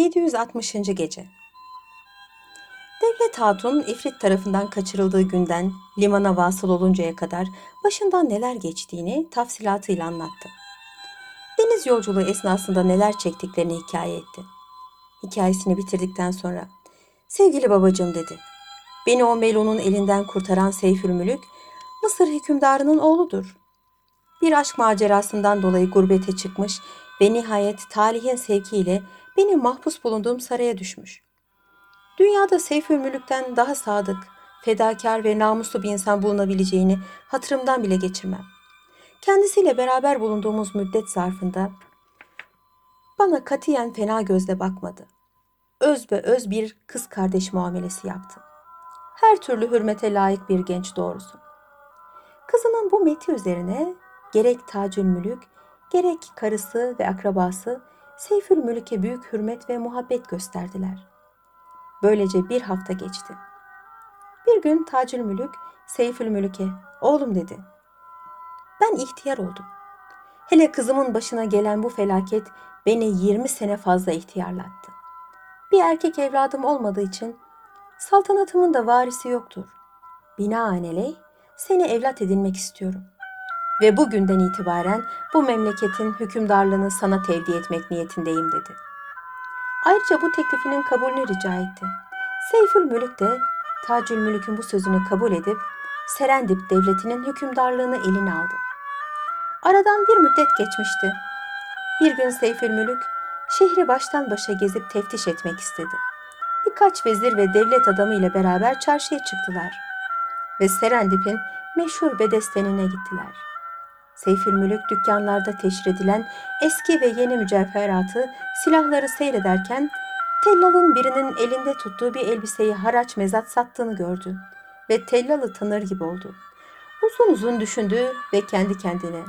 760. Gece Devlet Hatun İfrit tarafından kaçırıldığı günden limana vasıl oluncaya kadar başından neler geçtiğini tafsilatıyla anlattı. Deniz yolculuğu esnasında neler çektiklerini hikaye etti. Hikayesini bitirdikten sonra sevgili babacığım dedi. Beni o Melun'un elinden kurtaran Seyfülmülük Mısır hükümdarının oğludur. Bir aşk macerasından dolayı gurbete çıkmış ve nihayet talihin sevkiyle benim mahpus bulunduğum saraya düşmüş. Dünyada Seyfülmülük'ten daha sadık, fedakar ve namuslu bir insan bulunabileceğini hatırımdan bile geçirmem. Kendisiyle beraber bulunduğumuz müddet zarfında bana katiyen fena gözle bakmadı. Öz be öz bir kız kardeş muamelesi yaptı. Her türlü hürmete layık bir genç doğrusu. Kızının bu meti üzerine gerek Tacül Mülük, gerek karısı ve akrabası Seyfül Mülük'e büyük hürmet ve muhabbet gösterdiler. Böylece bir hafta geçti. Bir gün Tacül Mülük Seyfül Mülük'e oğlum dedi. Ben ihtiyar oldum. Hele kızımın başına gelen bu felaket beni 20 sene fazla ihtiyarlattı. Bir erkek evladım olmadığı için saltanatımın da varisi yoktur. Binaenaleyh seni evlat edinmek istiyorum. Ve bugünden itibaren bu memleketin hükümdarlığını sana tevdi etmek niyetindeyim dedi. Ayrıca bu teklifinin kabulünü rica etti. Seyfül Mülük de Tacül Mülük'ün bu sözünü kabul edip Serendip devletinin hükümdarlığını eline aldı. Aradan bir müddet geçmişti. Bir gün Seyfül Mülük şehri baştan başa gezip teftiş etmek istedi. Birkaç vezir ve devlet adamı ile beraber çarşıya çıktılar ve Serendip'in meşhur bedestenine gittiler. Seyfül Mülük dükkanlarda teşhir edilen eski ve yeni mücevheratı, silahları seyrederken tellalın birinin elinde tuttuğu bir elbiseyi haraç mezat sattığını gördü ve tellalı tanır gibi oldu. Uzun uzun düşündü ve kendi kendine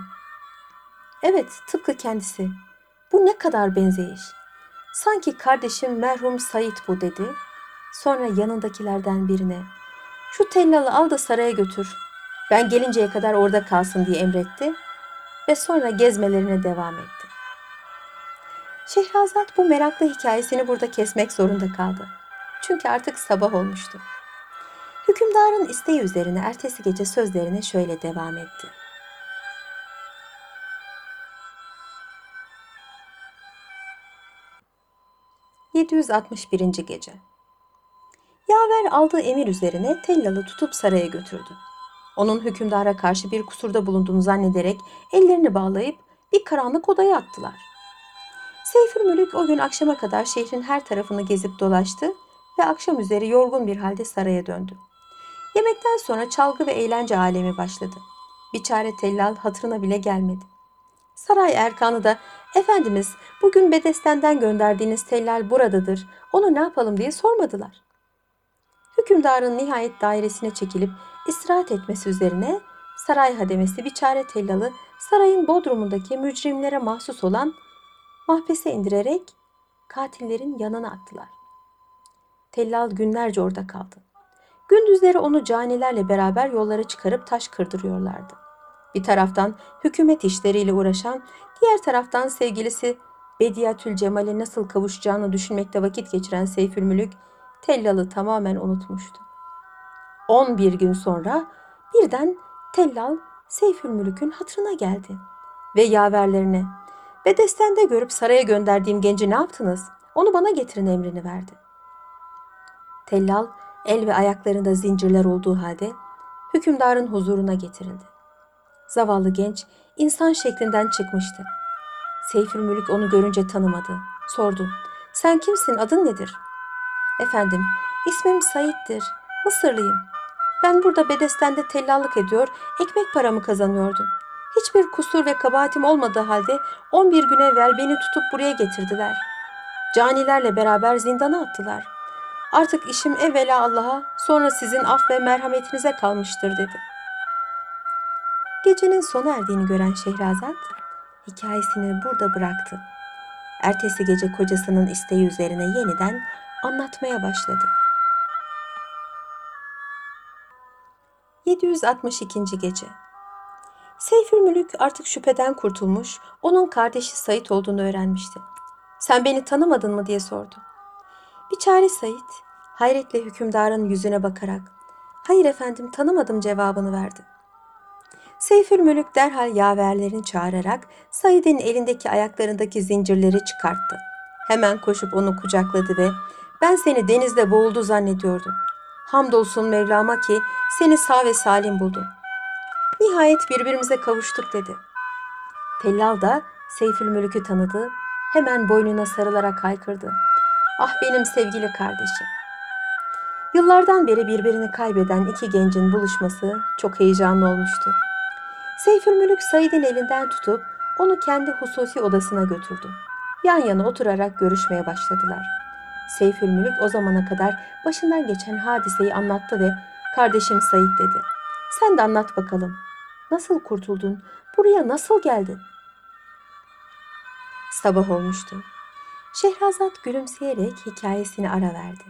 Evet, tıpkı kendisi. Bu ne kadar benzeyiş. Sanki kardeşim merhum Sait bu dedi. Sonra yanındakilerden birine şu tellalı al da saraya götür. Ben gelinceye kadar orada kalsın diye emretti ve sonra gezmelerine devam etti. Şehrazat bu meraklı hikayesini burada kesmek zorunda kaldı. Çünkü artık sabah olmuştu. Hükümdarın isteği üzerine ertesi gece sözlerine şöyle devam etti. ...761. Gece Yaver aldığı emir üzerine Tellal'ı tutup saraya götürdü. Onun hükümdara karşı bir kusurda bulunduğunu zannederek ellerini bağlayıp bir karanlık odaya attılar. Seyfül Mülük o gün akşama kadar şehrin her tarafını gezip dolaştı ve akşam üzeri yorgun bir halde saraya döndü. Yemekten sonra çalgı ve eğlence alemi başladı. Biçare tellal hatırına bile gelmedi. Saray erkanı da Efendimiz bugün Bedesten'den gönderdiğiniz tellal buradadır. Onu ne yapalım diye sormadılar. Hükümdarın nihayet dairesine çekilip istirahat etmesi üzerine saray hademesi biçare tellalı sarayın bodrumundaki mücrimlere mahsus olan mahpese indirerek katillerin yanına attılar. Tellal günlerce orada kaldı. Gündüzleri onu canilerle beraber yollara çıkarıp taş kırdırıyorlardı. Bir taraftan hükümet işleriyle uğraşan, diğer taraftan sevgilisi Bediyatül Cemal'e nasıl kavuşacağını düşünmekte vakit geçiren Seyfülmülük, Tellal'ı tamamen unutmuştu. 11 gün sonra birden Tellal Seyfülmülük'ün hatırına geldi ve yaverlerine Bedestende görüp saraya gönderdiğim genci ne yaptınız? Onu bana getirin emrini verdi. Tellal el ve ayaklarında zincirler olduğu halde hükümdarın huzuruna getirildi. Zavallı genç insan şeklinden çıkmıştı. Seyfülmülük onu görünce tanımadı. Sordu. Sen kimsin? Adın nedir? Efendim, ismim Sait'tir. Mısırlıyım. Ben burada Bedesten'de tellallık ediyor, ekmek paramı kazanıyordum. Hiçbir kusur ve kabahatim olmadığı halde 11 gün evvel beni tutup buraya getirdiler. Canilerle beraber zindana attılar. Artık işim evvela Allah'a, sonra sizin af ve merhametinize kalmıştır dedi. Gecenin sona erdiğini gören Şehrazat, hikayesini burada bıraktı. Ertesi gece kocasının isteği üzerine yeniden anlatmaya başladı. 762. Gece Seyfülmülük artık şüpheden kurtulmuş, onun kardeşi Sait olduğunu öğrenmişti. Sen beni tanımadın mı diye sordu. Bir çare Sait, hayretle hükümdarın yüzüne bakarak, hayır efendim tanımadım cevabını verdi. Seyfül Mülük derhal yaverlerini çağırarak Said'in elindeki ayaklarındaki zincirleri çıkarttı. Hemen koşup onu kucakladı ve ben seni denizde boğuldu zannediyordum. Hamdolsun Mevlam'a ki seni sağ ve salim buldum. Nihayet birbirimize kavuştuk dedi. Tellal da Seyfül Mülük'ü tanıdı. Hemen boynuna sarılarak haykırdı. Ah benim sevgili kardeşim. Yıllardan beri birbirini kaybeden iki gencin buluşması çok heyecanlı olmuştu. Seyfül Mülük Said'in elinden tutup onu kendi hususi odasına götürdü. Yan yana oturarak görüşmeye başladılar. Seyfül Mülük o zamana kadar başından geçen hadiseyi anlattı ve kardeşim Said dedi. Sen de anlat bakalım. Nasıl kurtuldun? Buraya nasıl geldin? Sabah olmuştu. Şehrazat gülümseyerek hikayesini ara verdi.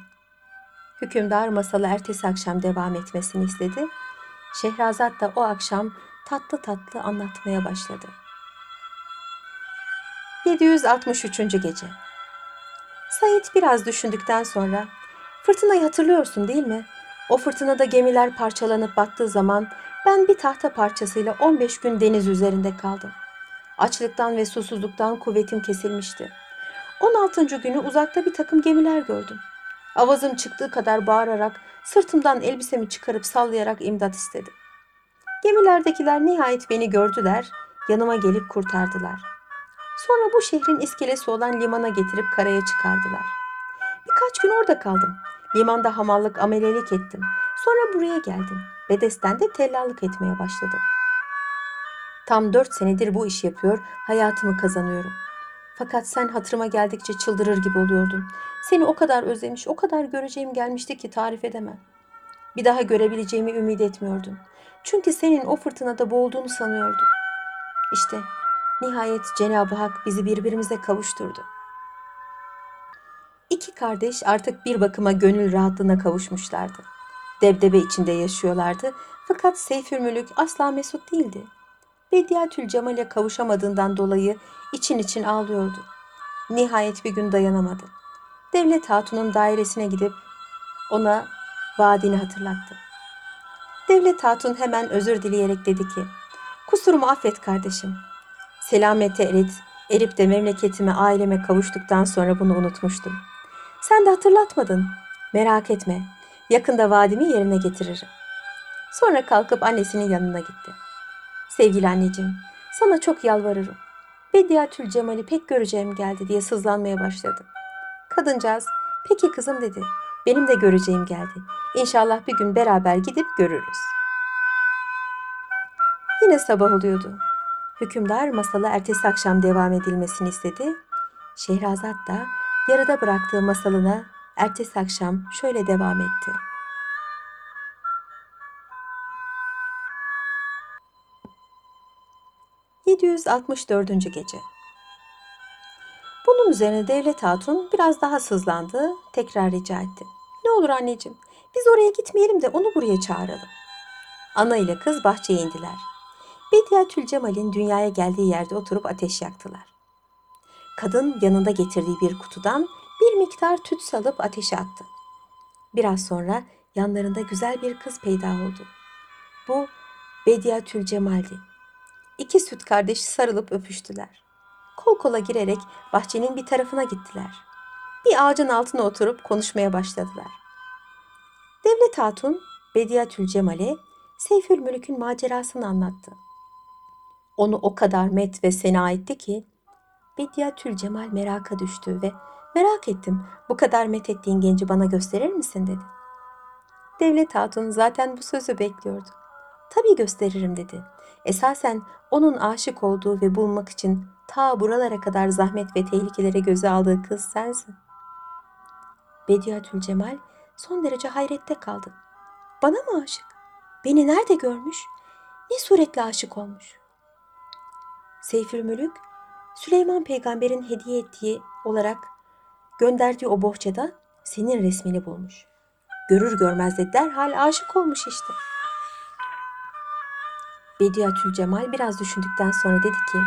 Hükümdar masalı ertesi akşam devam etmesini istedi. Şehrazat da o akşam tatlı tatlı anlatmaya başladı. 763. gece. Said biraz düşündükten sonra fırtınayı hatırlıyorsun değil mi? O fırtınada gemiler parçalanıp battığı zaman ben bir tahta parçasıyla 15 gün deniz üzerinde kaldım. Açlıktan ve susuzluktan kuvvetim kesilmişti. 16. günü uzakta bir takım gemiler gördüm. Avazım çıktığı kadar bağırarak sırtımdan elbisemi çıkarıp sallayarak imdat istedim. Gemilerdekiler nihayet beni gördüler, yanıma gelip kurtardılar. Sonra bu şehrin iskelesi olan limana getirip karaya çıkardılar. Birkaç gün orada kaldım. Limanda hamallık, amelelik ettim. Sonra buraya geldim. Bedesten de tellallık etmeye başladım. Tam dört senedir bu işi yapıyor, hayatımı kazanıyorum. Fakat sen hatırıma geldikçe çıldırır gibi oluyordun. Seni o kadar özlemiş, o kadar göreceğim gelmişti ki tarif edemem. Bir daha görebileceğimi ümit etmiyordum. Çünkü senin o fırtınada boğulduğunu sanıyordum. İşte nihayet Cenab-ı Hak bizi birbirimize kavuşturdu. İki kardeş artık bir bakıma gönül rahatlığına kavuşmuşlardı. Debdebe içinde yaşıyorlardı fakat Seyfül Mülük asla mesut değildi. Bediatül Cemal'e kavuşamadığından dolayı için için ağlıyordu. Nihayet bir gün dayanamadı. Devlet Hatun'un dairesine gidip ona vaadini hatırlattı. Devlet Hatun hemen özür dileyerek dedi ki, kusurumu affet kardeşim. Selamete erit, erip de memleketime, aileme kavuştuktan sonra bunu unutmuştum. Sen de hatırlatmadın. Merak etme, yakında vaadimi yerine getiririm. Sonra kalkıp annesinin yanına gitti. Sevgili anneciğim, sana çok yalvarırım. Bediatül Cemal'i pek göreceğim geldi diye sızlanmaya başladı. Kadıncağız, peki kızım dedi. Benim de göreceğim geldi. İnşallah bir gün beraber gidip görürüz. Yine sabah oluyordu. Hükümdar masalı ertesi akşam devam edilmesini istedi. Şehrazat da yarıda bıraktığı masalına ertesi akşam şöyle devam etti. ...764. gece. Bunun üzerine Devlet Hatun biraz daha sızlandı, tekrar rica etti. Ne olur anneciğim, biz oraya gitmeyelim de onu buraya çağıralım. Ana ile kız bahçeye indiler. Bediatül Cemal'in dünyaya geldiği yerde oturup ateş yaktılar. Kadın yanında getirdiği bir kutudan bir miktar tüt salıp ateşe attı. Biraz sonra yanlarında güzel bir kız peyda oldu. Bu Bediatül Cemal'di. İki süt kardeş sarılıp öpüştüler. Kol kola girerek bahçenin bir tarafına gittiler. Bir ağacın altına oturup konuşmaya başladılar. Devlet Hatun Bediatül Cemal'e Seyfül Mülük'ün macerasını anlattı. Onu o kadar met ve sena etti ki Bediatül Cemal meraka düştü ve merak ettim bu kadar met ettiğin genci bana gösterir misin dedi. Devlet Hatun zaten bu sözü bekliyordu. Tabii gösteririm dedi. Esasen onun aşık olduğu ve bulmak için ta buralara kadar zahmet ve tehlikelere göze aldığı kız sensin. Bediatül Cemal son derece hayrette kaldı. Bana mı aşık? Beni nerede görmüş? Ne suretle aşık olmuş? Seyfül Mülük, Süleyman peygamberin hediye ettiği olarak gönderdiği o bohçada senin resmini bulmuş. Görür görmez de derhal aşık olmuş işte. Bediatül Cemal biraz düşündükten sonra dedi ki,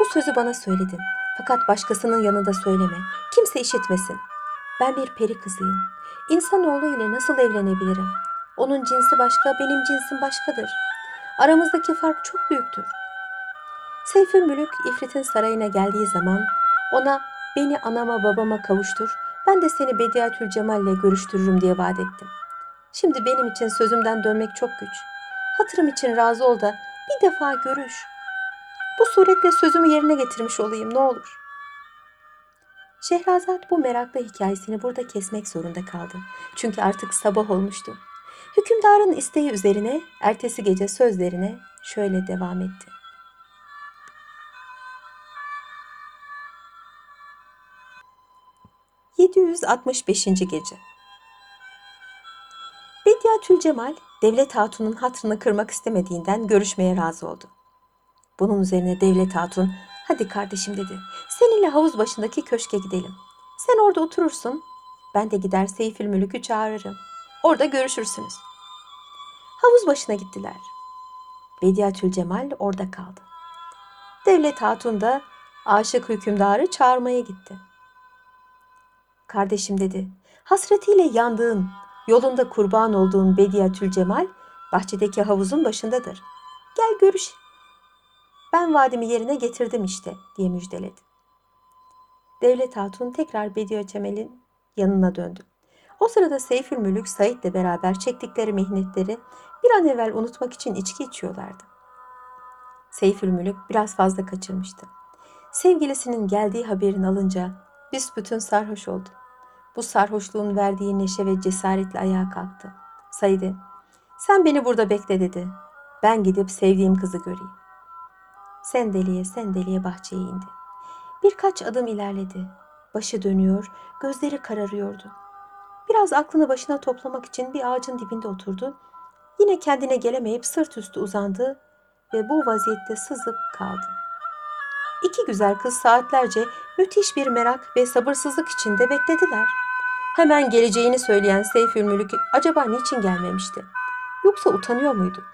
bu sözü bana söyledin. Fakat başkasının yanında söyleme. Kimse işitmesin. Ben bir peri kızıyım. İnsanoğlu ile nasıl evlenebilirim? Onun cinsi başka, benim cinsim başkadır. Aramızdaki fark çok büyüktür. Seyfül Mülük İfrit'in sarayına geldiği zaman ona beni anama babama kavuştur, ben de seni Bediatül Cemal ile görüştürürüm diye vaat ettim. Şimdi benim için sözümden dönmek çok güç. Hatırım için razı ol da bir defa görüş. Bu suretle sözümü yerine getirmiş olayım ne olur. Şehrazat bu meraklı hikayesini burada kesmek zorunda kaldı. Çünkü artık sabah olmuştu. Hükümdarın isteği üzerine ertesi gece sözlerine şöyle devam etti. ...765. Gece Bediatül Cemal, Devlet Hatun'un hatrını kırmak istemediğinden görüşmeye razı oldu. Bunun üzerine Devlet Hatun, hadi kardeşim dedi, seninle havuz başındaki köşke gidelim. Sen orada oturursun, ben de gider Seyfül Mülük'ü çağırırım. Orada görüşürsünüz. Havuz başına gittiler. Bediatül Cemal orada kaldı. Devlet Hatun da aşık hükümdarı çağırmaya gitti. Kardeşim dedi, hasretiyle yandığın, yolunda kurban olduğun Bediatül Cemal bahçedeki havuzun başındadır. Gel görüş. Ben vaadimi yerine getirdim işte diye müjdeledi. Devlet Hatun tekrar Bediye Cemal'in yanına döndü. O sırada Seyfül Mülük Said'le beraber çektikleri mihnetleri bir an evvel unutmak için içki içiyorlardı. Seyfül Mülük biraz fazla kaçırmıştı. Sevgilisinin geldiği haberini alınca büsbütün sarhoş oldu. Bu sarhoşluğun verdiği neşe ve cesaretle ayağa kalktı. Said'e, sen beni burada bekle dedi. Ben gidip sevdiğim kızı göreyim. Sendeliye sendeliye bahçeye indi. Birkaç adım ilerledi. Başı dönüyor, gözleri kararıyordu. Biraz aklını başına toplamak için bir ağacın dibinde oturdu. Yine kendine gelemeyip sırt üstü uzandı ve bu vaziyette sızıp kaldı. İki güzel kız saatlerce müthiş bir merak ve sabırsızlık içinde beklediler. Hemen geleceğini söyleyen Seyfül Mülük acaba niçin gelmemişti? Yoksa utanıyor muydu?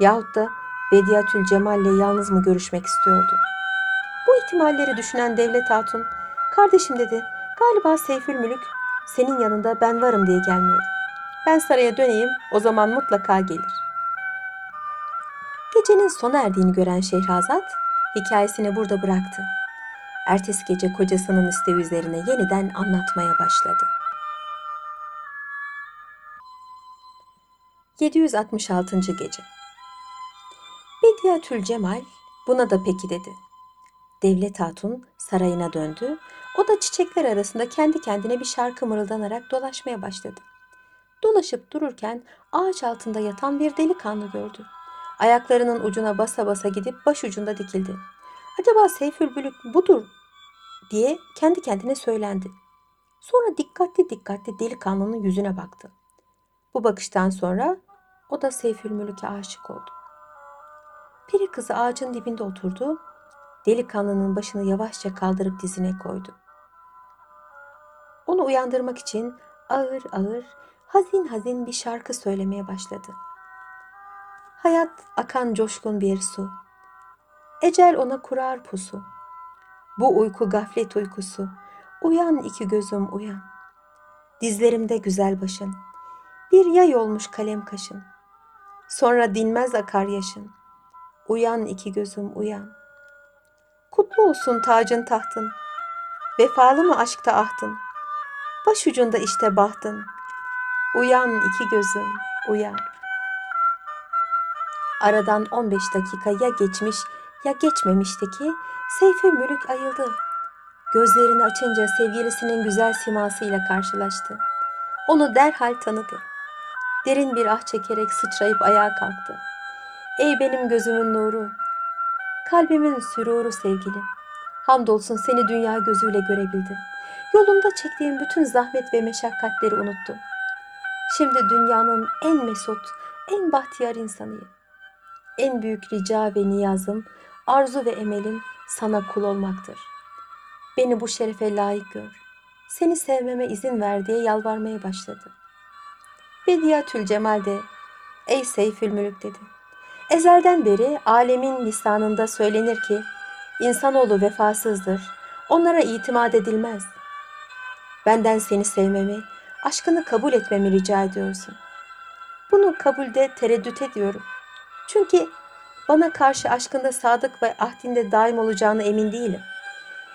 Yahut da Bediatül Cemal ile yalnız mı görüşmek istiyordu? Bu ihtimalleri düşünen Devlet Hatun, kardeşim dedi, galiba Seyfül Mülük senin yanında ben varım diye gelmiyor. Ben saraya döneyim, o zaman mutlaka gelir. Gecenin sona erdiğini gören Şehrazat, hikayesini burada bıraktı. Ertesi gece kocasının isteği üzerine yeniden anlatmaya başladı. 766. Gece Bediatül Cemal buna da peki dedi. Devlet Hatun sarayına döndü. O da çiçekler arasında kendi kendine bir şarkı mırıldanarak dolaşmaya başladı. Dolaşıp dururken ağaç altında yatan bir delikanlı gördü. Ayaklarının ucuna basa basa gidip baş ucunda dikildi. Acaba Seyfül Bülük budur diye kendi kendine söylendi. Sonra dikkatli dikkatli delikanlının yüzüne baktı. Bu bakıştan sonra o da Seyfül Mülük'e aşık oldu. Peri kızı ağacın dibinde oturdu. Delikanlının başını yavaşça kaldırıp dizine koydu. Onu uyandırmak için ağır ağır, hazin hazin bir şarkı söylemeye başladı. Hayat akan coşkun bir su. Ecel ona kurar pusu. Bu uyku gaflet uykusu. Uyan iki gözüm uyan. Dizlerimde güzel başın. Bir yay olmuş kalem kaşın. Sonra dinmez akar yaşın. Uyan iki gözüm uyan. Kutlu olsun tacın tahtın. Vefalı mı aşkta ahtın? Başucunda işte bahtın. Uyan iki gözüm uyan. Aradan 15 dakika ya geçmiş ya geçmemişti ki Seyfi Mülük ayıldı. Gözlerini açınca sevgilisinin güzel simasıyla karşılaştı. Onu derhal tanıdı. Derin bir ah çekerek sıçrayıp ayağa kalktı. Ey benim gözümün nuru, kalbimin süruru sevgilim. Hamdolsun seni dünya gözüyle görebildim. Yolunda çektiğim bütün zahmet ve meşakkatleri unuttum. Şimdi dünyanın en mesut, en bahtiyar insanıyım. En büyük rica ve niyazım, arzu ve emelim sana kul olmaktır. Beni bu şerefe layık gör. Seni sevmeme izin ver diye yalvarmaya başladı. Bediatül Cemal de, ey Seyfül Mülük dedi. Ezelden beri alemin lisanında söylenir ki, insanoğlu vefasızdır, Onlara itimat edilmez. Benden seni sevmemi, aşkını kabul etmemi rica ediyorsun. Bunu kabulde tereddüt ediyorum. Çünkü bana karşı aşkında sadık ve ahdinde daim olacağına emin değilim.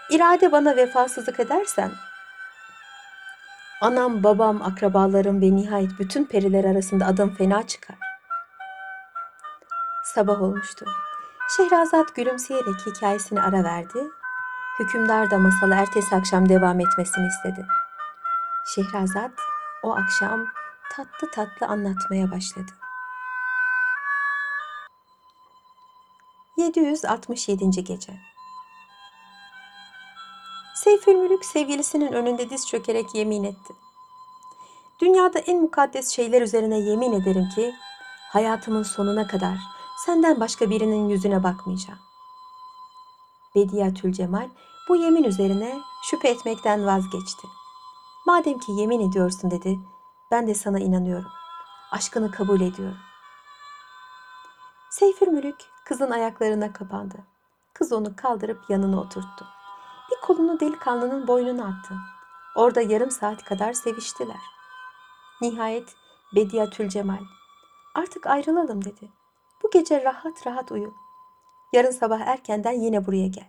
İrade bana vefasızlık edersen, anam, babam, akrabalarım ve nihayet bütün periler arasında adım fena çıkar. Sabah olmuştu. Şehrazat gülümseyerek hikayesini ara verdi. Hükümdar da masalı ertesi akşam devam etmesini istedi. Şehrazat o akşam tatlı tatlı anlatmaya başladı. 767. gece. Seyfülmülük sevgilisinin önünde diz çökerek yemin etti. Dünyada en mukaddes şeyler üzerine yemin ederim ki hayatımın sonuna kadar senden başka birinin yüzüne bakmayacağım. Bediyatül Cemal bu yemin üzerine şüphe etmekten vazgeçti. Madem ki yemin ediyorsun dedi, ben de sana inanıyorum. Aşkını kabul ediyorum. Seyfülmülük kızın ayaklarına kapandı. Kız onu kaldırıp yanına oturttu. Kolunu delikanlının boynuna attı. Orada yarım saat kadar seviştiler. Nihayet Bediyatül Cemal, artık ayrılalım dedi. Bu gece rahat rahat uyu. Yarın sabah erkenden yine buraya gel.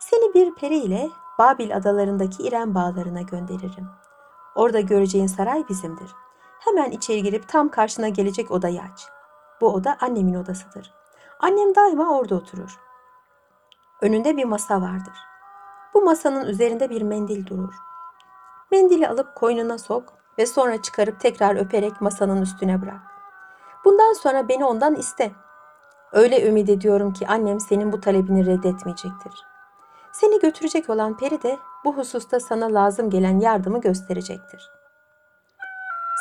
Seni bir peri ile Babil adalarındaki İrem bağlarına gönderirim. Orada göreceğin saray bizimdir. Hemen içeri girip tam karşına gelecek odayı aç. Bu oda annemin odasıdır. Annem daima orada oturur. Önünde bir masa vardır. Bu masanın üzerinde bir mendil durur. Mendili alıp koynuna sok ve sonra çıkarıp tekrar öperek masanın üstüne bırak. Bundan sonra beni ondan iste. Öyle ümit ediyorum ki annem senin bu talebini reddetmeyecektir. Seni götürecek olan peri de bu hususta sana lazım gelen yardımı gösterecektir.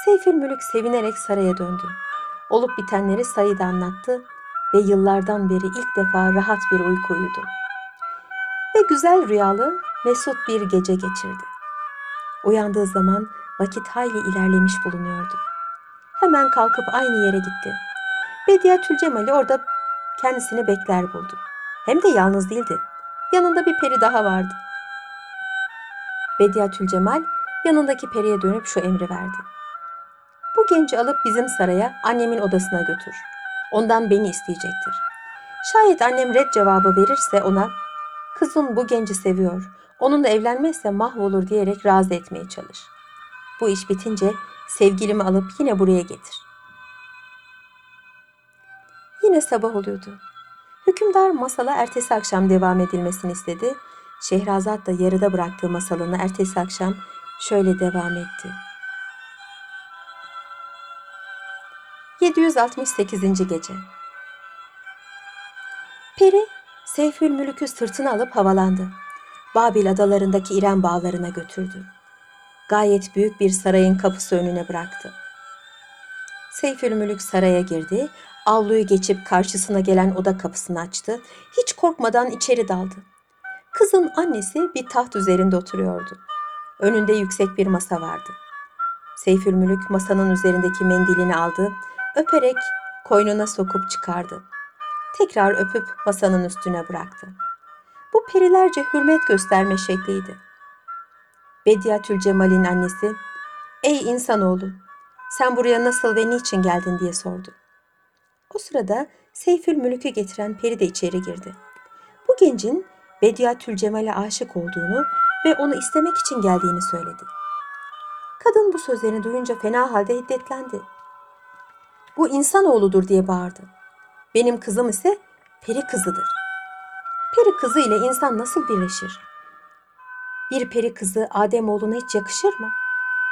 Seyfülmülük sevinerek saraya döndü. Olup bitenleri sayıda anlattı ve yıllardan beri ilk defa rahat bir uyku uyudu. Ve güzel rüyalı, mesut bir gece geçirdi. Uyandığı zaman vakit hayli ilerlemiş bulunuyordu. Hemen kalkıp aynı yere gitti. Bediye Cemal'i orada kendisini bekler buldu. Hem de yalnız değildi. Yanında bir peri daha vardı. Bediye Cemal yanındaki periye dönüp şu emri verdi. Bu genci alıp bizim saraya annemin odasına götür. Ondan beni isteyecektir. Şayet annem red cevabı verirse ona kızım bu genci seviyor. Onunla evlenmezse mahvolur diyerek razı etmeye çalış. Bu iş bitince sevgilimi alıp yine buraya getir. Yine sabah oluyordu. Hükümdar masala ertesi akşam devam edilmesini istedi. Şehrazat da yarıda bıraktığı masalını ertesi akşam şöyle devam etti. 768. gece. Peri Seyfül Mülük'ü sırtına alıp havalandı. Babil adalarındaki İrem bağlarına götürdü. Gayet büyük bir sarayın kapısı önüne bıraktı. Seyfül Mülük saraya girdi, avluyu geçip karşısına gelen oda kapısını açtı, hiç korkmadan içeri daldı. Kızın annesi bir taht üzerinde oturuyordu. Önünde yüksek bir masa vardı. Seyfül Mülük masanın üzerindeki mendilini aldı, öperek koynuna sokup çıkardı. Tekrar öpüp masanın üstüne bıraktı. Bu perilerce hürmet gösterme şekliydi. Bediatül Cemal'in annesi, ''Ey insanoğlu, sen buraya nasıl ve niçin geldin?'' diye sordu. O sırada Seyfül Mülük'ü getiren peri de içeri girdi. Bu gencin Bediatül Cemal'e aşık olduğunu ve onu istemek için geldiğini söyledi. Kadın bu sözlerini duyunca fena halde hiddetlendi. Bu insanoğludur diye bağırdı. Benim kızım ise peri kızıdır. Peri kızı ile insan nasıl birleşir? Bir peri kızı Adem oğluna hiç yakışır mı?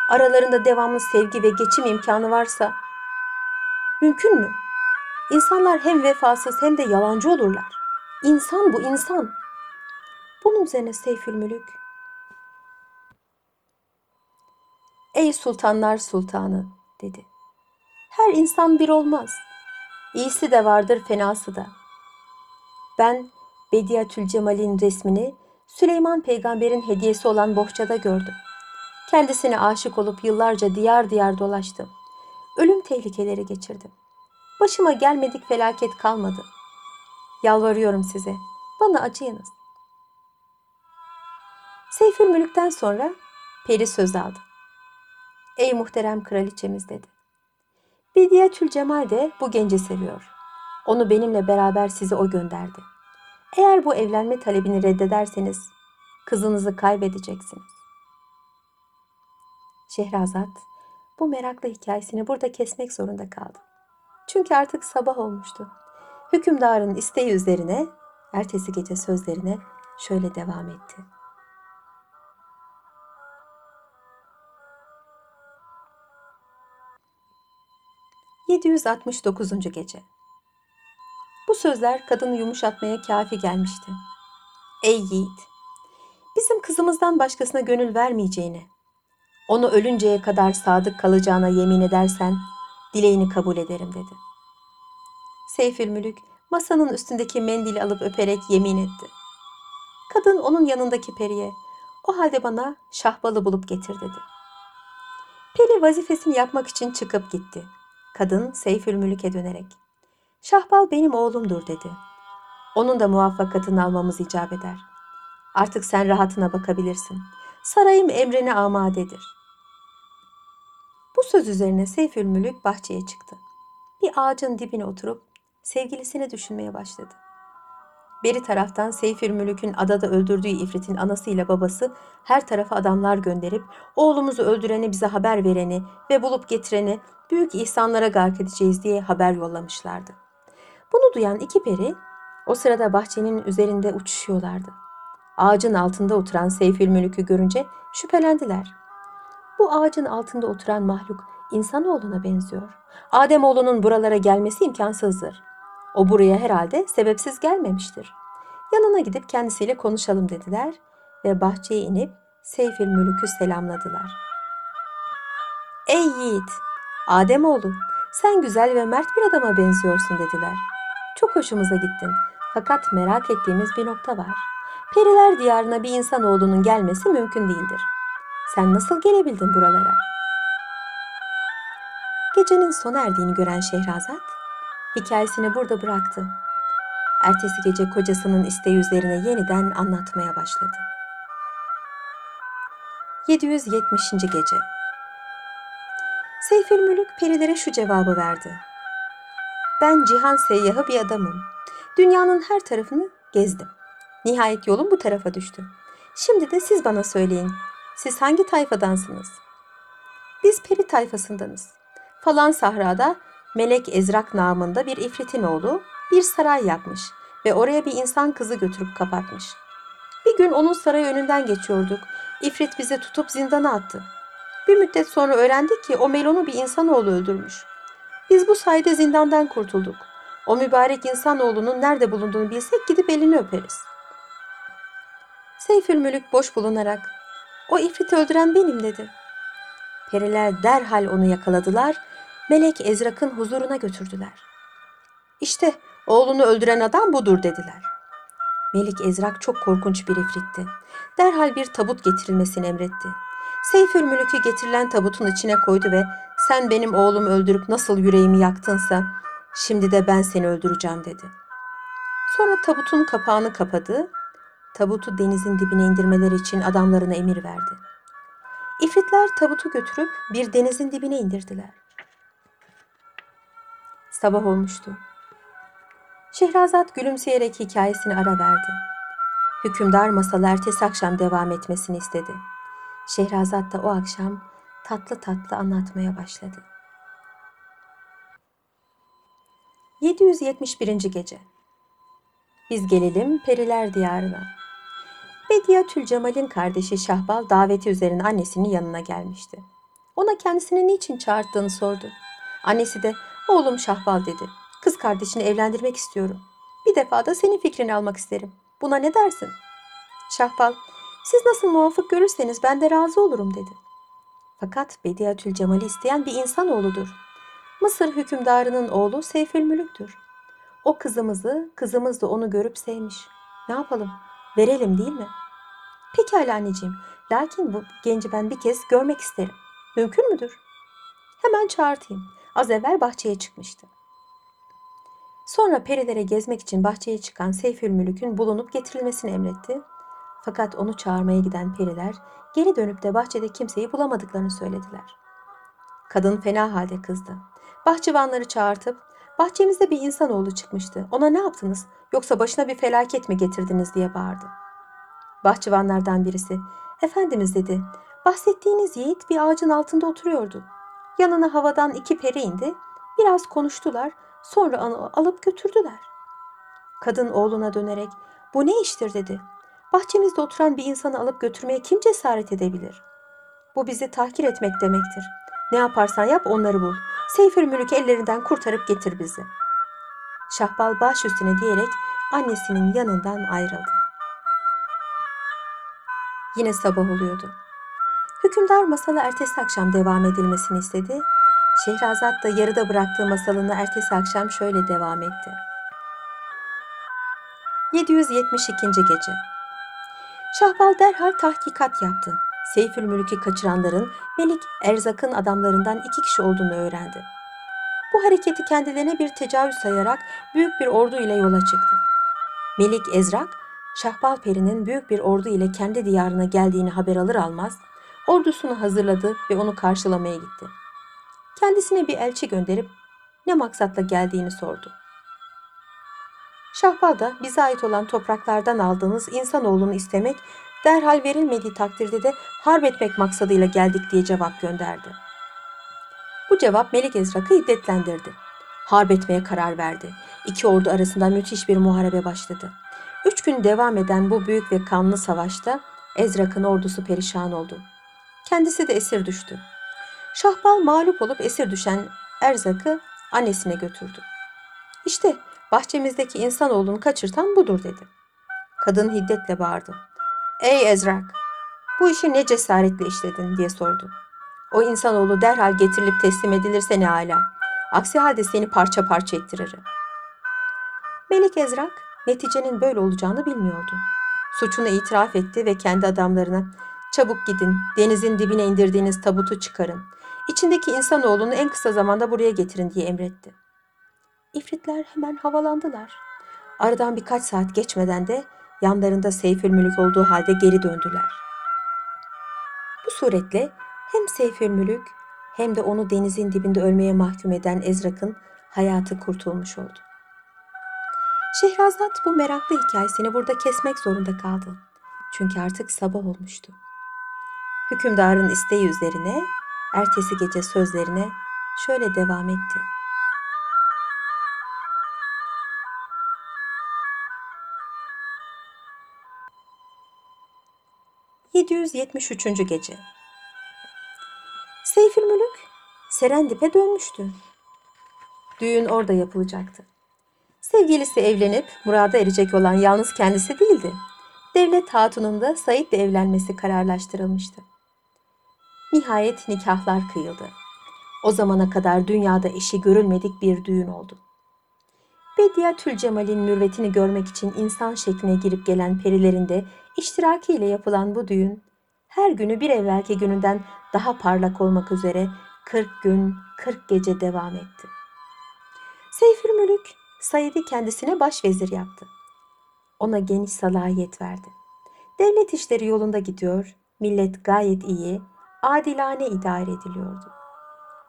Aralarında devamlı sevgi ve geçim imkanı varsa mümkün mü? İnsanlar hem vefasız hem de yalancı olurlar. İnsan bu insan. Bunun üzerine Seyfülmülük Ey sultanlar sultanı dedi. Her insan bir olmaz. İyisi de vardır, fenası da. Ben Bediatül Cemal'in resmini Süleyman peygamberin hediyesi olan bohçada gördüm. Kendisine aşık olup yıllarca diyar diyar dolaştım. Ölüm tehlikeleri geçirdim. Başıma gelmedik felaket kalmadı. Yalvarıyorum size, bana acıyınız. Seyfülmülük'ten sonra peri söz aldı. Ey muhterem kraliçemiz dedi. Bidiyetül Cemal de bu genci seviyor. Onu benimle beraber size o gönderdi. Eğer bu evlenme talebini reddederseniz kızınızı kaybedeceksiniz. Şehrazat bu meraklı hikayesini burada kesmek zorunda kaldı. Çünkü artık sabah olmuştu. Hükümdarın isteği üzerine ertesi gece sözlerine şöyle devam etti. ...769. Gece Bu sözler kadını yumuşatmaya kafi gelmişti. Ey yiğit! Bizim kızımızdan başkasına gönül vermeyeceğini, onu ölünceye kadar sadık kalacağına yemin edersen dileğini kabul ederim dedi. Seyfülmülük masanın üstündeki mendili alıp öperek yemin etti. Kadın onun yanındaki periye o halde bana şahbalı bulup getir dedi. Peri vazifesini yapmak için çıkıp gitti. Kadın Seyfülmülük'e dönerek Şahbal benim oğlumdur dedi. Onun da muvaffakatını almamız icap eder. Artık sen rahatına bakabilirsin. Sarayım emrine amadedir. Bu söz üzerine Seyfülmülük bahçeye çıktı. Bir ağacın dibine oturup sevgilisini düşünmeye başladı. Beri taraftan Seyfülmülük'ün adada öldürdüğü ifritin anasıyla babası her tarafa adamlar gönderip oğlumuzu öldüreni bize haber vereni ve bulup getireni büyük ihsanlara gark edeceğiz diye haber yollamışlardı. Bunu duyan iki peri o sırada bahçenin üzerinde uçuşuyorlardı. Ağacın altında oturan Seyfülmülük'ü görünce şüphelendiler. Bu ağacın altında oturan mahluk insanoğluna benziyor. Ademoğlunun buralara gelmesi imkansızdır. O buraya herhalde sebepsiz gelmemiştir. Yanına gidip kendisiyle konuşalım dediler ve bahçeye inip Seyfülmülük'ü selamladılar. Ey yiğit! Ademoğlu, sen güzel ve mert bir adama benziyorsun dediler. Çok hoşumuza gittin. Fakat merak ettiğimiz bir nokta var. Periler diyarına bir insanoğlunun gelmesi mümkün değildir. Sen nasıl gelebildin buralara? Gecenin sona erdiğini gören Şehrazat, hikayesini burada bıraktı. Ertesi gece kocasının isteği üzerine yeniden anlatmaya başladı. 770. Gece Seyfülmülük perilere şu cevabı verdi. Ben cihan seyyahı bir adamım. Dünyanın her tarafını gezdim. Nihayet yolum bu tarafa düştü. Şimdi de siz bana söyleyin. Siz hangi tayfadansınız? Biz peri tayfasındanız. Falan sahrada Melek Ezrak namında bir ifritin oğlu bir saray yapmış ve oraya bir insan kızı götürüp kapatmış. Bir gün onun sarayı önünden geçiyorduk. İfrit bizi tutup zindana attı. Bir müddet sonra öğrendik ki o Melon'u bir insanoğlu öldürmüş. Biz bu sayede zindandan kurtulduk. O mübarek insanoğlunun nerede bulunduğunu bilsek gidip elini öperiz. Seyfülmülük boş bulunarak o ifriti öldüren benim dedi. Periler derhal onu yakaladılar, Melek Ezrak'ın huzuruna götürdüler. İşte oğlunu öldüren adam budur dediler. Melik Ezrak çok korkunç bir ifritti. Derhal bir tabut getirilmesini emretti. Seyfülmülük'ü getirilen tabutun içine koydu ve sen benim oğlumu öldürüp nasıl yüreğimi yaktınsa şimdi de ben seni öldüreceğim dedi. Sonra tabutun kapağını kapadı, tabutu denizin dibine indirmeleri için adamlarına emir verdi. İfritler tabutu götürüp bir denizin dibine indirdiler. Sabah olmuştu. Şehrazat gülümseyerek hikayesini ara verdi. Hükümdar masalı ertesi akşam devam etmesini istedi. Şehrazat da o akşam tatlı tatlı anlatmaya başladı. 771. Gece Biz gelelim Periler Diyarına. Bediye Cemal'in kardeşi Şahbal daveti üzerine annesinin yanına gelmişti. Ona kendisini niçin çağırttığını sordu. Annesi de oğlum Şahbal dedi. Kız kardeşini evlendirmek istiyorum. Bir defa da senin fikrini almak isterim. Buna ne dersin? Şahbal, siz nasıl muvafık görürseniz ben de razı olurum dedi. Fakat Bediatül Cemal'i isteyen bir insanoğludur. Mısır hükümdarının oğlu Seyfülmülük'tür. O kızımızı, kızımız da onu görüp sevmiş. Ne yapalım? Verelim değil mi? Pekala anneciğim. Lakin bu genci ben bir kez görmek isterim. Mümkün müdür? Hemen çağırtayım. Az evvel bahçeye çıkmıştı. Sonra perilere gezmek için bahçeye çıkan Seyfülmülük'ün bulunup getirilmesini emretti. Fakat onu çağırmaya giden periler geri dönüp de bahçede kimseyi bulamadıklarını söylediler. Kadın fena halde kızdı. Bahçıvanları çağırtıp bahçemizde bir insanoğlu çıkmıştı. Ona ne yaptınız yoksa başına bir felaket mi getirdiniz diye bağırdı. Bahçıvanlardan birisi Efendimiz dedi bahsettiğiniz yiğit bir ağacın altında oturuyordu. Yanına havadan iki peri indi. Biraz konuştular sonra alıp götürdüler. Kadın oğluna dönerek bu ne iştir dedi. Bahçemizde oturan bir insanı alıp götürmeye kim cesaret edebilir? Bu bizi tahkir etmek demektir. Ne yaparsan yap onları bul. Seyfül mülük ellerinden kurtarıp getir bizi. Şahbal baş üstüne diyerek annesinin yanından ayrıldı. Yine sabah oluyordu. Hükümdar masalı ertesi akşam devam edilmesini istedi. Şehrazat da yarıda bıraktığı masalını ertesi akşam şöyle devam etti. 772. Gece Şahbal derhal tahkikat yaptı. Seyfül Mülk'ü kaçıranların Melik Erzak'ın adamlarından iki kişi olduğunu öğrendi. Bu hareketi kendilerine bir tecavüz sayarak büyük bir ordu ile yola çıktı. Melik Ezrak, Şahbal Peri'nin büyük bir ordu ile kendi diyarına geldiğini haber alır almaz, ordusunu hazırladı ve onu karşılamaya gitti. Kendisine bir elçi gönderip ne maksatla geldiğini sordu. Şahbal da bize ait olan topraklardan aldığınız insanoğlunu istemek, derhal verilmediği takdirde de harp etmek maksadıyla geldik diye cevap gönderdi. Bu cevap Melik Ezrak'ı hiddetlendirdi. Harp etmeye karar verdi. İki ordu arasında müthiş bir muharebe başladı. Üç gün devam eden bu büyük ve kanlı savaşta Ezrak'ın ordusu perişan oldu. Kendisi de esir düştü. Şahbal mağlup olup esir düşen Erzak'ı annesine götürdü. İşte bahçemizdeki insanoğlunu kaçırtan budur dedi. Kadın hiddetle bağırdı. Ey Ezrak! Bu işi ne cesaretle işledin diye sordu. O insanoğlu derhal getirilip teslim edilirse ne hala. Aksi halde seni parça parça ettiririm. Melik Ezrak neticenin böyle olacağını bilmiyordu. Suçunu itiraf etti ve kendi adamlarına çabuk gidin denizin dibine indirdiğiniz tabutu çıkarın. İçindeki insanoğlunu en kısa zamanda buraya getirin diye emretti. İfritler hemen havalandılar. Aradan birkaç saat geçmeden de yanlarında Seyfül Mülük olduğu halde geri döndüler. Bu suretle hem Seyfül Mülük hem de onu denizin dibinde ölmeye mahkum eden Ezrak'ın hayatı kurtulmuş oldu. Şehrazat bu meraklı hikayesini burada kesmek zorunda kaldı. Çünkü artık sabah olmuştu. Hükümdarın isteği üzerine ertesi gece sözlerine şöyle devam etti. ...773. Gece Seyfül Mülük Serendip'e dönmüştü. Düğün orada yapılacaktı. Sevgilisi evlenip murada erecek olan yalnız kendisi değildi. Devlet hatunun da Said'le evlenmesi kararlaştırılmıştı. Nihayet nikahlar kıyıldı. O zamana kadar dünyada eşi görülmedik bir düğün oldu. Bediye Cemal'in mürvetini görmek için insan şekline girip gelen perilerin de iştirakiyle yapılan bu düğün, her günü bir evvelki gününden daha parlak olmak üzere 40 gün, 40 gece devam etti. Seyfir Mülük, Said'i kendisine başvezir yaptı. Ona geniş salahiyet verdi. Devlet işleri yolunda gidiyor, millet gayet iyi, adilane idare ediliyordu.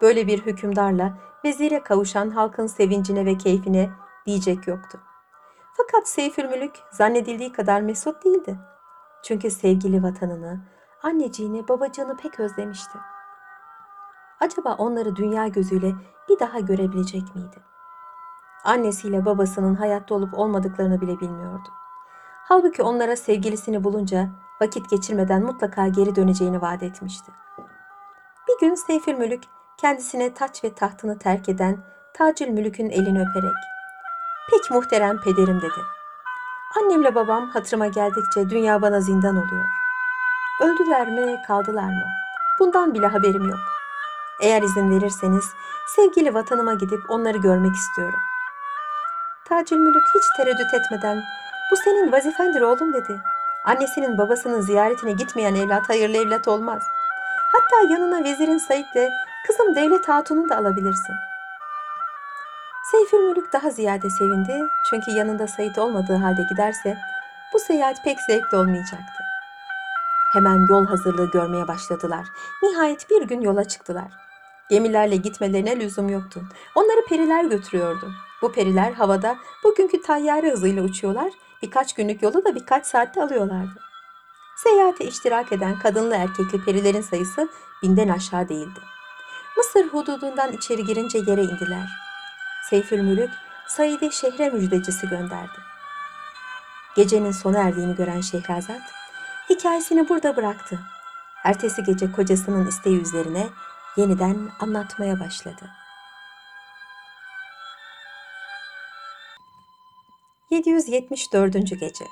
Böyle bir hükümdarla vezire kavuşan halkın sevincine ve keyfine diyecek yoktu. Fakat Seyfülmülük zannedildiği kadar mesut değildi. Çünkü sevgili vatanını, anneciğini, babacığını pek özlemişti. Acaba onları dünya gözüyle bir daha görebilecek miydi? Annesiyle babasının hayatta olup olmadıklarını bile bilmiyordu. Halbuki onlara sevgilisini bulunca vakit geçirmeden mutlaka geri döneceğini vaat etmişti. Bir gün Seyfül Mülük kendisine taç ve tahtını terk eden Tacül Mülük'ün elini öperek ''Pek muhterem pederim'' dedi. ''Annemle babam hatırıma geldikçe dünya bana zindan oluyor. Öldüler mi, kaldılar mı? Bundan bile haberim yok. Eğer izin verirseniz sevgili vatanıma gidip onları görmek istiyorum.'' Tacül Mülük hiç tereddüt etmeden ''Bu senin vazifendir oğlum'' dedi. Annesinin babasının ziyaretine gitmeyen evlat hayırlı evlat olmaz. Hatta yanına vezirin Said'le kızım devlet hatununu da alabilirsin. Seyfül Mülük daha ziyade sevindi çünkü yanında Said olmadığı halde giderse bu seyahat pek zevkli olmayacaktı. Hemen yol hazırlığı görmeye başladılar. Nihayet bir gün yola çıktılar. Gemilerle gitmelerine lüzum yoktu. Onları periler götürüyordu. Bu periler havada bugünkü tayyare hızıyla uçuyorlar, birkaç günlük yolu da birkaç saatte alıyorlardı. Seyahate iştirak eden kadınlı erkekli perilerin sayısı binden aşağı değildi. Mısır hududundan içeri girince yere indiler. Seyfülmülük Said'i şehre müjdecisi gönderdi. Gecenin sona erdiğini gören Şehrazat hikayesini burada bıraktı. Ertesi gece kocasının isteği üzerine yeniden anlatmaya başladı. 774. Gece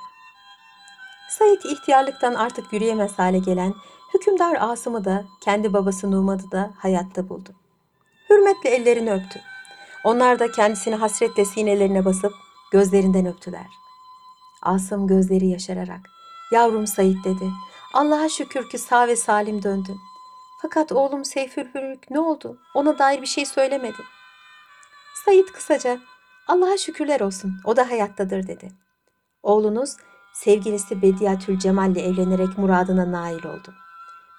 Said ihtiyarlıktan artık yürüyemez hale gelen hükümdar Asım'ı da kendi babası Numan'ı da hayatta buldu. Hürmetle ellerini öptü. Onlar da kendisini hasretle sinelerine basıp gözlerinden öptüler. Asım gözleri yaşararak Yavrum Said dedi. Allah'a şükür ki sağ ve salim döndün. Fakat oğlum Seyfülmülük ne oldu? Ona dair bir şey söylemedi. Said kısaca Allah'a şükürler olsun o da hayattadır dedi. Oğlunuz sevgilisi Bediatül Cemal ile evlenerek muradına nail oldu.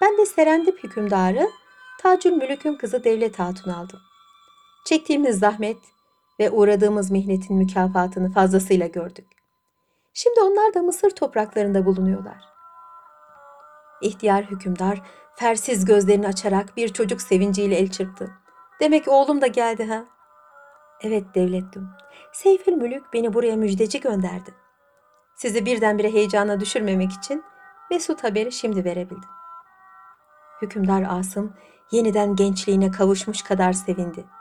Ben de Serendip hükümdarı Tacül Mülük'ün kızı Devlet Hatun aldım. Çektiğimiz zahmet ve uğradığımız mihnetin mükafatını fazlasıyla gördük. Şimdi onlar da Mısır topraklarında bulunuyorlar. İhtiyar hükümdar fersiz gözlerini açarak bir çocuk sevinciyle el çırptı. Demek oğlum da geldi ha? Evet devlettim. Seyfül Mülük beni buraya müjdeci gönderdi. Sizi birdenbire heyecana düşürmemek için Mesut haberi şimdi verebildim. Hükümdar Asım yeniden gençliğine kavuşmuş kadar sevindi.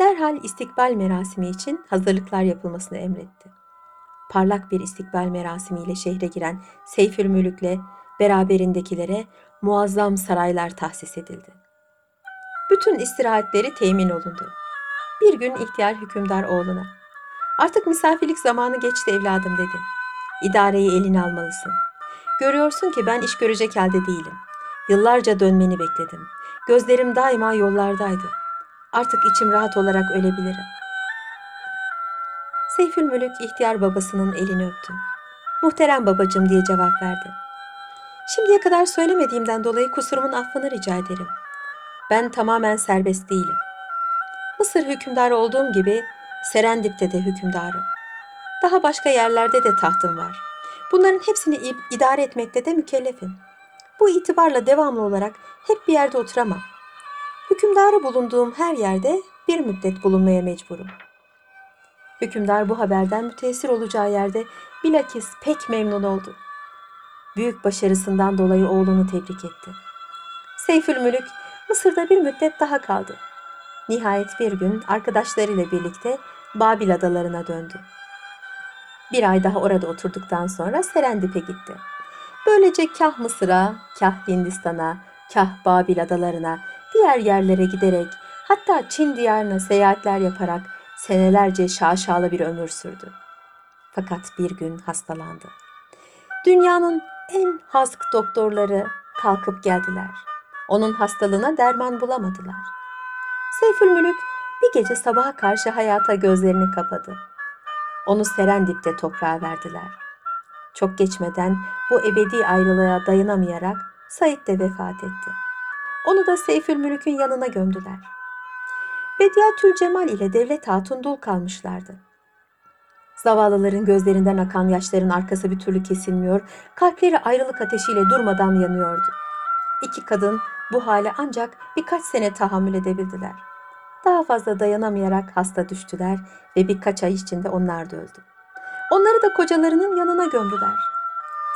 Derhal istikbal merasimi için hazırlıklar yapılmasını emretti. Parlak bir istikbal merasimiyle şehre giren Seyfül Mülük'le beraberindekilere muazzam saraylar tahsis edildi. Bütün istirahatleri temin olundu. Bir gün ihtiyar hükümdar oğluna, artık misafirlik zamanı geçti evladım dedi. İdareyi eline almalısın. Görüyorsun ki ben iş görecek halde değilim. Yıllarca dönmeni bekledim. Gözlerim daima yollardaydı. Artık içim rahat olarak ölebilirim. Seyfül Mülük ihtiyar babasının elini öptü. Muhterem babacım diye cevap verdi. Şimdiye kadar söylemediğimden dolayı kusurumun affını rica ederim. Ben tamamen serbest değilim. Mısır hükümdarı olduğum gibi Serendip'te de hükümdarım. Daha başka yerlerde de tahtım var. Bunların hepsini idare etmekte de mükellefim. Bu itibarla devamlı olarak hep bir yerde oturamam. Hükümdarı bulunduğum her yerde bir müddet bulunmaya mecburum. Hükümdar bu haberden müteessir olacağı yerde bilakis pek memnun oldu. Büyük başarısından dolayı oğlunu tebrik etti. Seyfülmülük Mısır'da bir müddet daha kaldı. Nihayet bir gün arkadaşlarıyla birlikte Babil adalarına döndü. Bir ay daha orada oturduktan sonra Serendip'e gitti. Böylece kah Mısır'a, kah Hindistan'a, kah Babil adalarına, diğer yerlere giderek hatta Çin diyarına seyahatler yaparak senelerce şaşalı bir ömür sürdü. Fakat bir gün hastalandı. Dünyanın en hask doktorları kalkıp geldiler. Onun hastalığına derman bulamadılar. Seyfülmülük bir gece sabaha karşı hayata gözlerini kapadı. Onu Serendip'te toprağa verdiler. Çok geçmeden bu ebedi ayrılığa dayanamayarak Said de vefat etti. Onu da Seyfülmülük'ün yanına gömdüler. Bediatül Cemal ile Devlet Hatun dul kalmışlardı. Zavallıların gözlerinden akan yaşların arkası bir türlü kesilmiyor, kalpleri ayrılık ateşiyle durmadan yanıyordu. İki kadın bu hale ancak birkaç sene tahammül edebildiler. Daha fazla dayanamayarak hasta düştüler ve birkaç ay içinde onlar da öldü. Onları da kocalarının yanına gömdüler.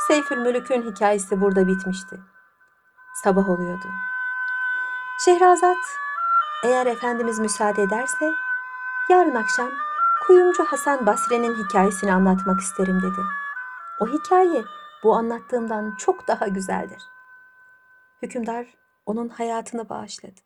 Seyfülmülük'ün hikayesi burada bitmişti. Sabah oluyordu. Şehrazat, eğer Efendimiz müsaade ederse yarın akşam kuyumcu Hasan Basre'nin hikayesini anlatmak isterim dedi. O hikaye bu anlattığımdan çok daha güzeldir. Hükümdar onun hayatını bağışladı.